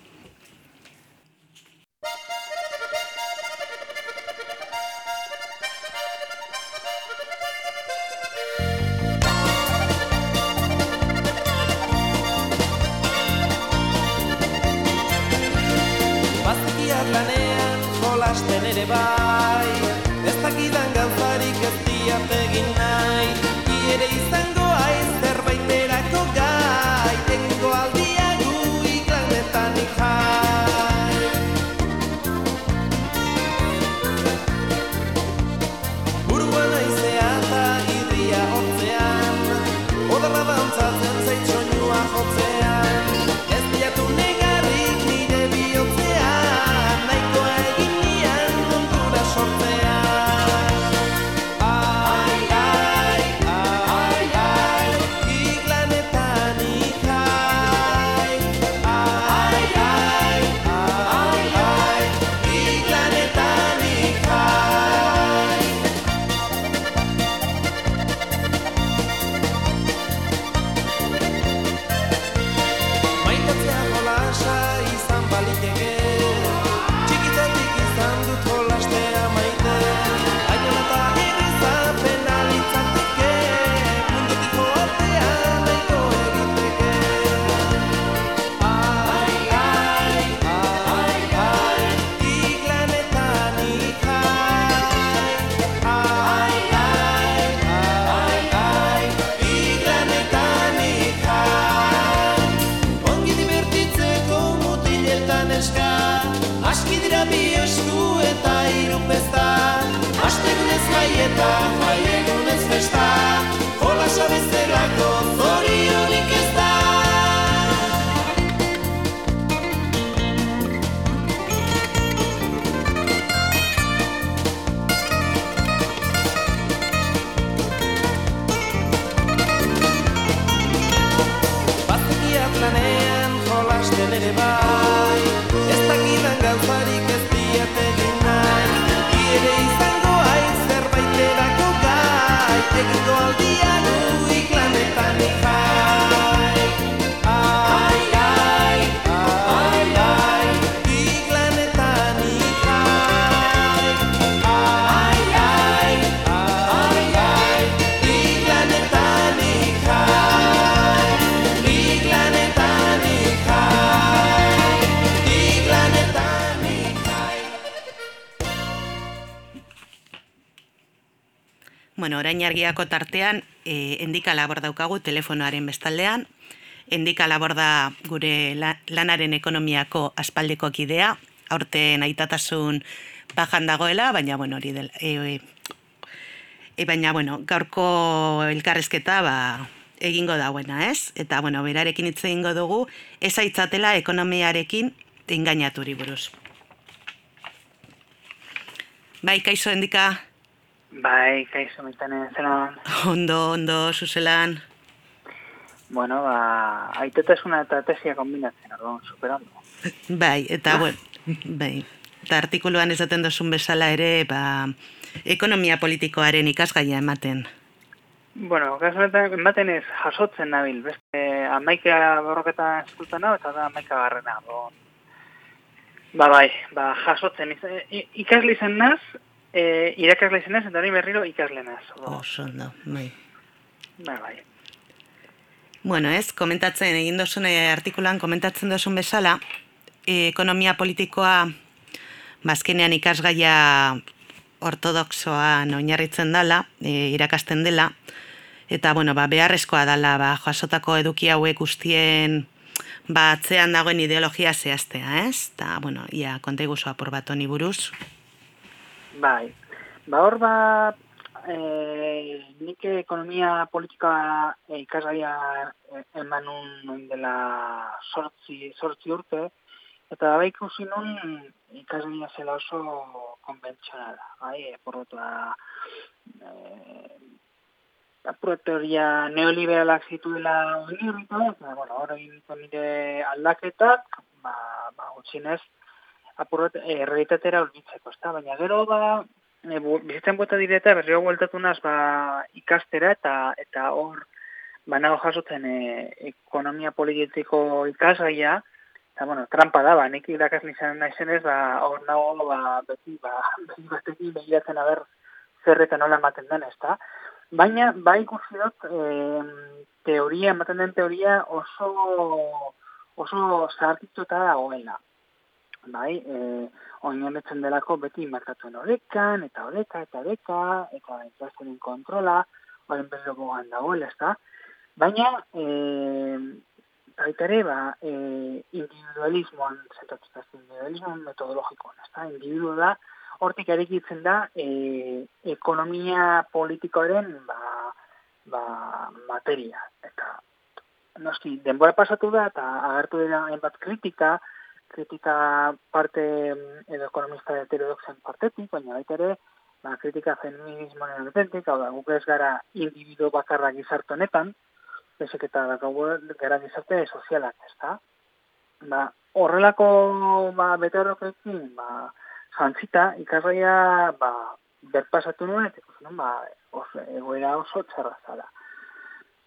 my heart. Bueno, orain argiako tartean, e, endika labor daukagu telefonoaren bestaldean. Endika labor da gure la- lanaren ekonomiako aspaldiko kidea, aurten aitatasun bajan dagoela, baina bueno, hori dela. E, e, baina bueno, gaurko elkarrezketa ba, egingo dauena, ez? Eta bueno, berarekin hitz egingo dugu, ez aitzatela ekonomiarekin engainaturi buruz. Bai, kaixo endika, Bai, kaixo mitane zelan. ondo, ondo, zuzelan. Bueno, ba, aitetasuna eta tesia kombinatzen, orduan, superondo. Bai, eta bueno, bai. Eta artikuluan esaten dozun bezala ere, ba, ekonomia politikoaren ikasgaia ematen. Bueno, kasu honetan, ematen ez jasotzen nabil, beste amaika borroketa eskultan hau, eta da amaika garrena. Ba, bai, ba, jasotzen, iz- i- ikasle izan naz, e, irakasle izan naz, eta hori berriro ikasle naz. orduan. Oso ondo, bai. Ba, bai. Bueno, ez, komentatzen, egin dozun eh, artikulan komentatzen dozun bezala, eh, ekonomia politikoa bazkenean ikasgaia ortodoxoan oinarritzen dela, e, irakasten dela, eta bueno, ba, beharrezkoa dela ba, jasotako eduki hauek guztien ba, atzean dagoen ideologia zehaztea, ez? Eta, bueno, ia, konta apur bat honi buruz. Bai. Ba hor ba, e, nik ekonomia politika e, ikasgaia e, eman nun dela sortzi, sortzi urte, eta bai ikusi nun ikasgaia zela oso konbentzionala, bai, porrotu da, e, apurret teoria neoliberalak zituela oinurrita, eta, bueno, hor egin ditu nire aldaketak, ba, ba, gutxinez, apurret e, errealitatera urbitzeko, ezta? Baina gero ba, e, bu, bizitzen bota direta berriro bueltatu ba, ikastera eta eta hor banago jasotzen e, ekonomia politiko ikasgaia, eta bueno, trampa da, ba, nik irakasle izan naizenez, ba, hor nago ba, beti, ba, beti batekin begiratzen aber zer eta nola ematen den, ezta? Baina, bai ikusi dut, e, teoria, ematen den teoria oso oso zahartituta dagoela bai, e, oinarritzen delako beti merkatuen orekan, eta oreka, eta oreka, eta inflazioaren kontrola, horren berriro bogan dagoela, ezta? Baina, e, baita ere, ba, e, individualismoan zentratuta, individualismoan metodologikoan, ezta? Individu da, hortik erekitzen da, e, ekonomia politikoaren, ba, ba, materia, eta noski, denbora pasatu da, eta agertu dira hainbat kritika, kritika parte mm, edo ekonomista heterodoxen partetik, baina baita ere, ba, kritika feminismoaren aldetik, hau da, guk ez gara individu bakarra gizarte honetan, bezek eta daukagu gara gizarte sozialak, ezta? Ba, horrelako ba, beterokekin, ba, jantzita, ikasgaia ba, berpasatu nuen, eta ikusi nuen, ba, oso, egoera oso txarra zala.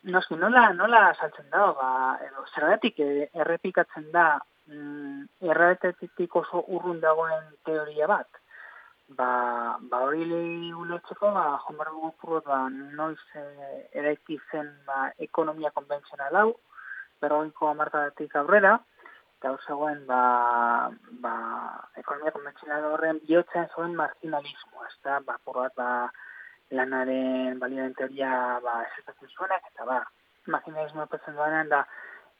Noski, nola, nola saltzen da, ba, edo, zergatik eh, errepikatzen da mm, errealitatetik oso urrun dagoen teoria bat. Ba, ba hori lehi ulertzeko, ba, jomar dugu ba, noiz e, eraiki zen ba, ekonomia konbentzional hau, berrogeiko amartatik aurrera, eta zegoen, ba, ba, ekonomia konbentzional horren bihotzen zuen marginalismo, ez da, ba, apur bat, ba, lanaren balioen teoria, ba, esetatzen zuenak, eta ba, marginalismo epetzen duenean da,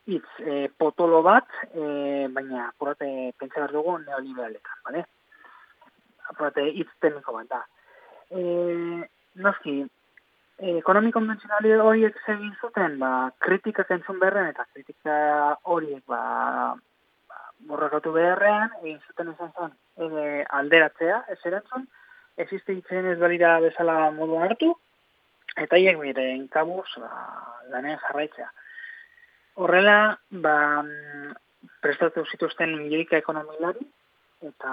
hitz e, potolo bat, e, baina apurate pentsa behar dugu neoliberaletan, bale? Apurate hitz tekniko bat da. E, noski, e, ekonomi konbentzionali horiek zegin zuten, ba, kritikak entzun beharren eta kritika horiek, ba, ba borrakatu beharrean, egin zuten esan zen, e, alderatzea, ez erantzun, existitzen ez balira bezala moduan hartu, eta hiek miren kabuz ba, lanean jarraitzea. Horrela, ba, prestatu zituzten milioika ekonomilari, eta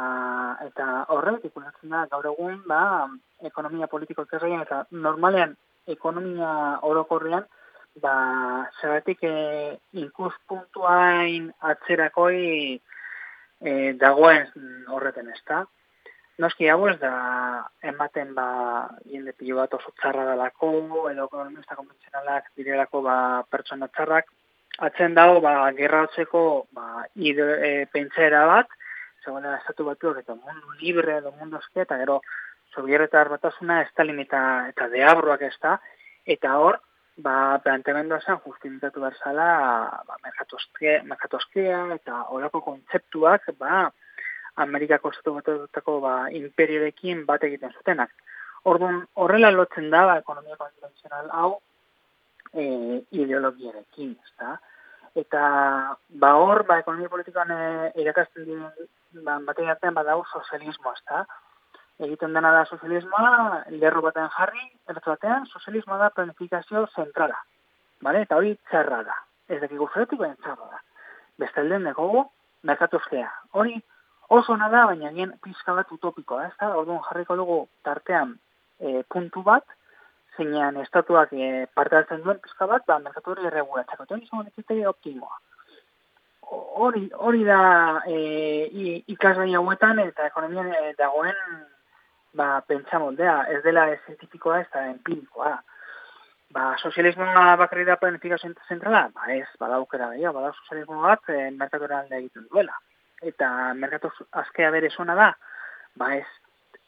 eta horrek ikusten da gaur egun ba ekonomia politiko ikerrean eta normalean ekonomia orokorrean ba zeratik e, ikuspuntuain atzerakoi e, dagoen horreten ezta? Noski hau ez da ematen ba jende pilo bat oso txarra dalako edo ekonomista konbentzionalak direlako ba pertsona txarrak atzen dago ba gerra hotzeko ba e, pentsera bat zegoela estatu batuak eta mundu libre edo mundu eske eta gero sobieretar batasuna ez da limita eta deabroak ez da eta hor ba planteamendua zen justifikatu berzala ba merkatoskia eta horako kontzeptuak ba Amerikako estatu batutako ba imperiorekin bat egiten zutenak. Orduan horrela lotzen da ba, ekonomia konventzional hau e, ideologiarekin, ezta? Eta ba hor ba ekonomia politikoan e, irakasten diren ba, batean badau sozialismo, ezta? Egiten dena da sozialismoa, lerro batean jarri, ertu batean, sozialismoa da planifikazio zentrala. Vale? Eta hori txarra da. Ez dakigu fretik, baina txarra da. Bestalden dugu, merkatuzkea. Hori oso nada, baina gen pizka bat utopikoa, ez da? Orduan jarriko dugu tartean e, puntu bat, zeinean estatuak e, parte hartzen duen pizka bat, ba, merkatu hori erregulatzeko. Eta hori optimoa hori, hori da e, ikasgai hauetan eta ekonomian e, dagoen ba, pentsa moldea, ez dela zientifikoa ez da empirikoa. Ba, sozialismoa bakarri da planifikazio zentrala? Ba ez, bada aukera gehiago, bada sozialismo bat e, merkatura alde egiten duela. Eta merkatu azkea bere zona da? Ba ez,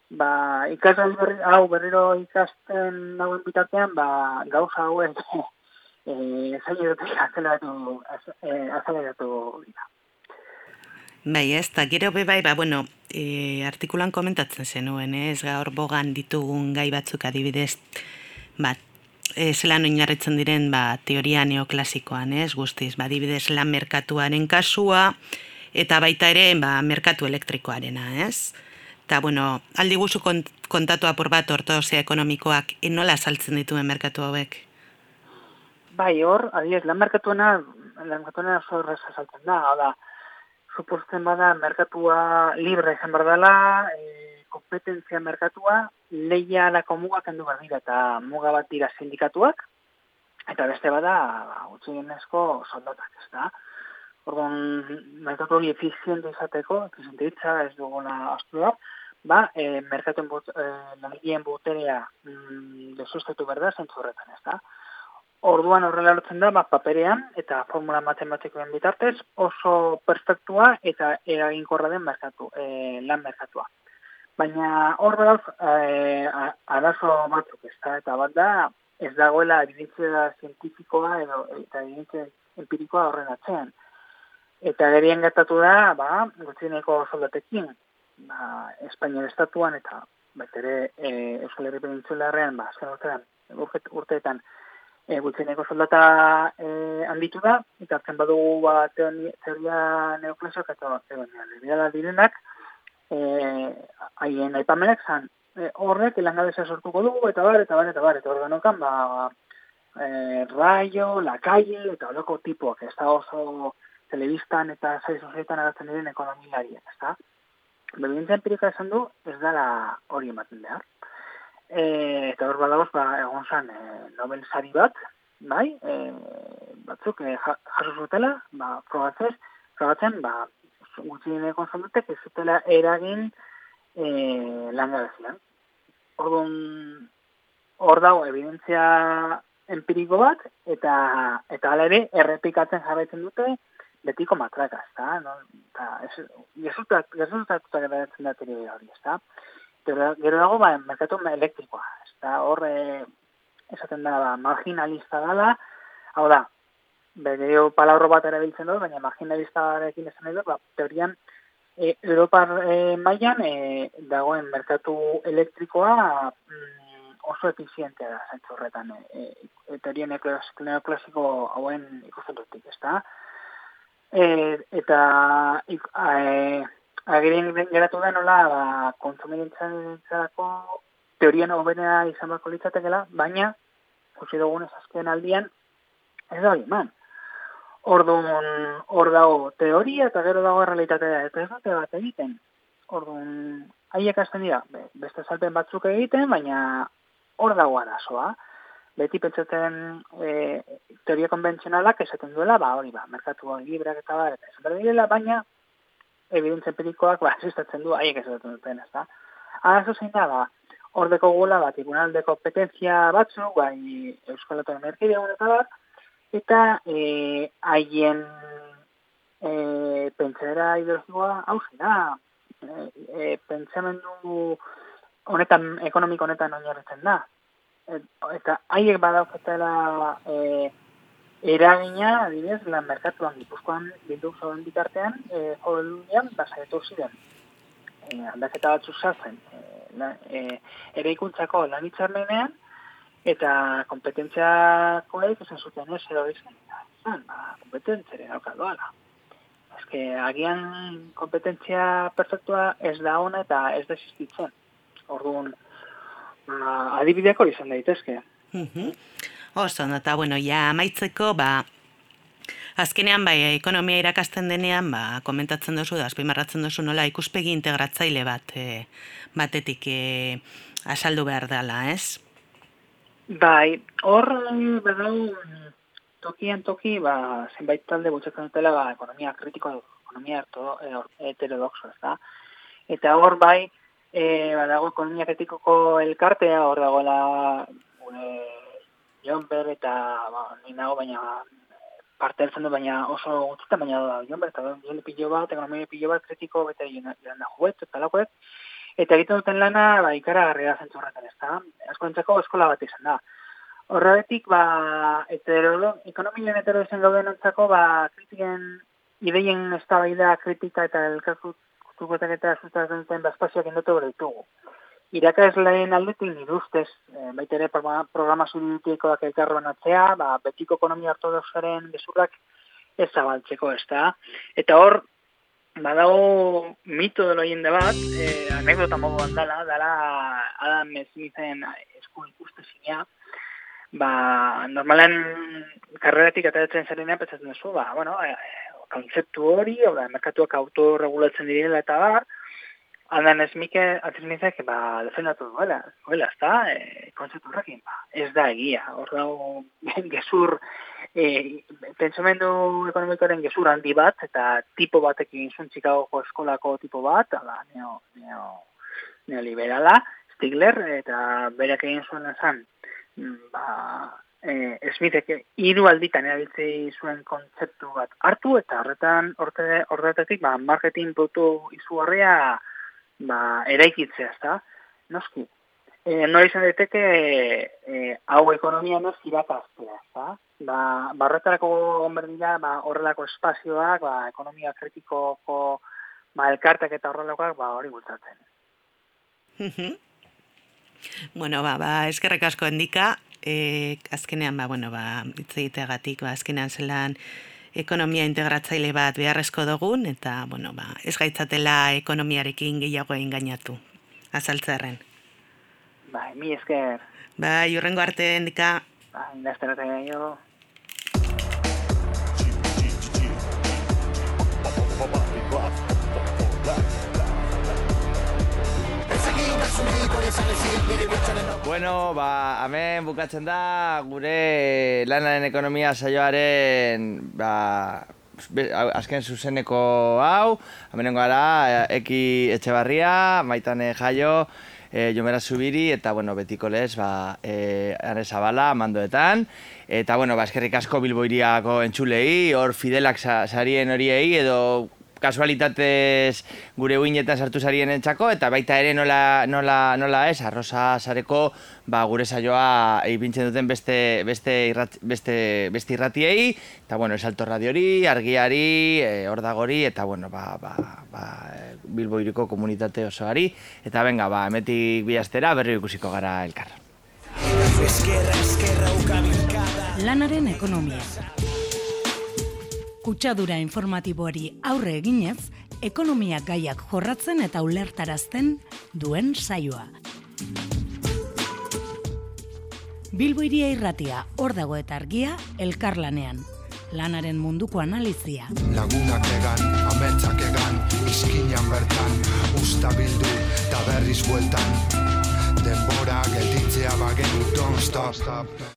ba, ikasgai berri, hau berriro ikasten dagoen bitartean, ba, gauza hauen eh saiatu aceleratu eh aceleratu dira. Bai, ez, eta gero be bai, ba, bueno, e, artikulan komentatzen zenuen, ez, gaur bogan ditugun gai batzuk adibidez, bat, e, zelan oinarritzen diren, ba, teoria neoklasikoan, ez, guztiz, ba, adibidez, lan merkatuaren kasua, eta baita ere, ba, merkatu elektrikoarena, ez? Eta, bueno, aldi guzu kontatu apur bat ortodozia ekonomikoak, enola saltzen dituen merkatu hauek? Bai, hor, adiez, lan merkatuena, lan merkatuena oso horrez esaltzen da, hau da, suposten bada, merkatua libre izan behar dela, e, kompetentzia merkatua, leia alako mugak endu behar dira, eta muga bat dira sindikatuak, eta beste bada, ba, utzi genezko soldatak, ez da. Orduan, merkatu hori efiziente izateko, efiziente itza, ez duguna astu ba, e, merkatuen but, e, lan boterea mm, desustatu behar da, zentzu horretan, ez da. Orduan horrela lotzen da, ba, paperean eta formula matematikoen bitartez oso perfektua eta eraginkorra den merkatu, e, lan merkatua. Baina hor dauz, e, arazo batzuk ez da, eta bat da, ez dagoela evidentzia zientifikoa edo eta evidentzia empirikoa horren atzean. Eta gerien gertatu da, ba, gutxineko soldatekin, ba, Espainiar estatuan eta betere e, Euskal Herri Penintzularrean, ba, azken urtean, urteetan, e, gutxeneko soldata e, handitu da, eta hartzen badugu ba, teoria neoklasioak eta liberala direnak, e, haien aipamenek zan, e, horrek ilangabeza sortuko dugu, eta bar, eta bar, eta bar, eta organokan, ba, e, raio, la calle, eta horreko tipuak, ez da oso telebistan eta zaiz agatzen diren ekonomilariak, ez da? Bebintza empirika esan du, ez dala hori ematen behar. E, eta hor badagoz, ba, egon zan, e, Nobel sari bat, bai, e, batzuk, e, jaso zutela, ba, probatzez, probatzen, ba, gutxineko zondutek ez zutela eragin e, langabezian. Orduan, hor dago, evidentzia empiriko bat, eta eta ala ere, errepikatzen jarraitzen dute, betiko matraka, ez da? No? Eta, gesutak, gesutak, gesutak, gesutak, Gero dago, ba, merkatu elektrikoa. Ez da, hor, esaten da, ba, marginalista dala, hau da, bedeo palabro bat erabiltzen dut, baina marginalista ekin esan edo, ba, teorian, e, Europar e, mailan e, dagoen merkatu elektrikoa mm, oso efizientea da, zaitzu horretan, e, e, teoria neoklasiko hauen ikusten dutik, ez da? E, eta e, Agirin geratu da nola, ba, kontsumirintzako teorian hobenea izan bako litzatekela, baina, kusi dugun azken aldian, ez da hori, man. Orduan, hor dago teoria eta gero dago realitatea, eta ez dute bat egiten. Orduan, haiek hasten dira, be- beste salpen batzuk egiten, baina hor dago arazoa. Beti pentsatzen e, teoria konbentzionalak esaten duela, ba hori ba, merkatu libreak eta bar, eta esaten direla, baina evidentzia empirikoak ba, asistatzen du, haiek esaten duten, ez da. Arazo zein da, ba, hor deko gula, ba, tribunal de kompetentzia batzuk, bai, Euskal Autonomia Erkidegoan eta bar, eta e, haien e, pentsera ideologikoa hau da. E, e, pentsamendu honetan, ekonomiko honetan oinarritzen da. Et, eta haiek badaukatela e, eragina, adibidez, lan merkatuan gipuzkoan bildu zauden bitartean, e, horrelunian, basaiatu ziren. E, aldaketa batzu zazen, e, la, e, ere ikuntzako lan hitzarmenean, eta kompetentziakoek esan zuten ez edo izan, izan, ba, kompetentzere dauka doala. Eske, agian kompetentzia perfektua ez da ona eta ez da existitzen. Orduan, ba, adibideak hori izan daitezke. Mhm. Oso, ondo, eta bueno, ja amaitzeko, ba, azkenean, bai, ekonomia irakasten denean, ba, komentatzen duzu, da, azpimarratzen duzu nola ikuspegi integratzaile bat, e, batetik e, asaldu behar dela, ez? Bai, hor eh, badau tokian toki, ba, zenbait talde bultzatzen dutela, ba, ekonomia kritiko, ekonomia harto, e, heterodoxo, ez da? Eta hor bai, e, badago ekonomia kritikoko elkartea, hor dagoela gure Jonber eta ba, ni nago baina parte hartzen du baina oso gutxitan baina da Jonber eta jende pilo bat, ekonomia pilo bat kritiko bete joan da juet eta lakoet eta egiten duten lana ba, ikaragarria zentzu horretan ez da. Askoentzako eskola bat izan da. Horretik, ba, heterolo, ekonomian heterodozen gauden ontzako, ba, kritiken, ideien eztabaida kritika eta elkartukotak eta sustatzen duten ba, espazioak indotu bere ditugu. Irakasleen aldetik nire ustez, e, baita ere programa, zuritikoak elkarroan atzea, ba, betiko ekonomia ortodoxaren gezurrak ez zabaltzeko, ez da. Eta hor, badago mito delo jende bat, eh, anekdota moduan dala, dala Adam Smithen esku ikustezina, ba, normalan karreratik ateratzen zarenean pentsatzen duzu, ba, bueno, eh, kontzeptu hori, da, merkatuak autorregulatzen direla eta bar, Adam Smithen, Smithek, ba, defendatu duela, duela, ez da, e, kontzeptu horrekin, ba, ez da egia, hor dago gezur, e, pentsamendu ekonomikoaren gezur handi bat, eta tipo batekin zuntzikagoko eskolako tipo bat, ala, neo, neo, neoliberala, Stigler, eta berak egin zuen esan, mm, ba, e, Smithek hiru alditan erabiltzi zuen kontzeptu bat hartu, eta horretan, horretatik, ba, marketing produktu izugarria, ba, eraikitzea, ezta? Noski. E, nora izan daiteke e, hau ekonomia noz irakastea, ezta? Ba, barretarako onberdila, ba, horrelako espazioak, ba, ekonomia kritikoko ba, elkartak eta horrelakoak, ba, hori bultatzen. bueno, ba, ba, eskerrek asko endika, e, azkenean, ba, bueno, ba, hitz egiteagatik, ba, azkenean zelan, ekonomia integratzaile bat beharrezko dugun, eta, bueno, ba, ez gaitzatela ekonomiarekin gehiago engainatu, azaltzerren. Bai, mi esker. Bai, urrengo arte endika. Bai, indazterate gehiago. Bueno, ba, hemen bukatzen da gure lanaren ekonomia saioaren ba, azken zuzeneko hau, hemenengo gara, Eki Etxebarria, Maitane Jaio, e, Jomera Zubiri, eta, bueno, betiko lez, ba, e, Ane Zabala, mandoetan, eta, bueno, ba, eskerrik asko Bilboiriako entzulei, hor Fidelak sa, sarien horiei, edo kasualitatez gure uinetan sartu sarien entzako, eta baita ere nola, nola, nola ez, arroza sareko ba, gure saioa ipintzen duten beste, beste, irrat, beste, beste irratiei, eta bueno, esalto radiori, argiari, e, ordagori, eta bueno, ba, ba, ba, Bilbo iriko komunitate osoari, eta benga, ba, emetik bihaztera berri ikusiko gara elkar. Lanaren ekonomia. Kutsadura informatiboari aurre eginez, ekonomia gaiak jorratzen eta ulertarazten duen saioa. Bilbo iria irratia, hor dago eta argia, elkarlanean. lanaren munduko analizia. Lagunak egan, ametsak egan, izkinan bertan, usta bildu, eta berriz bueltan. Denbora gelditzea bagenu, don't stop.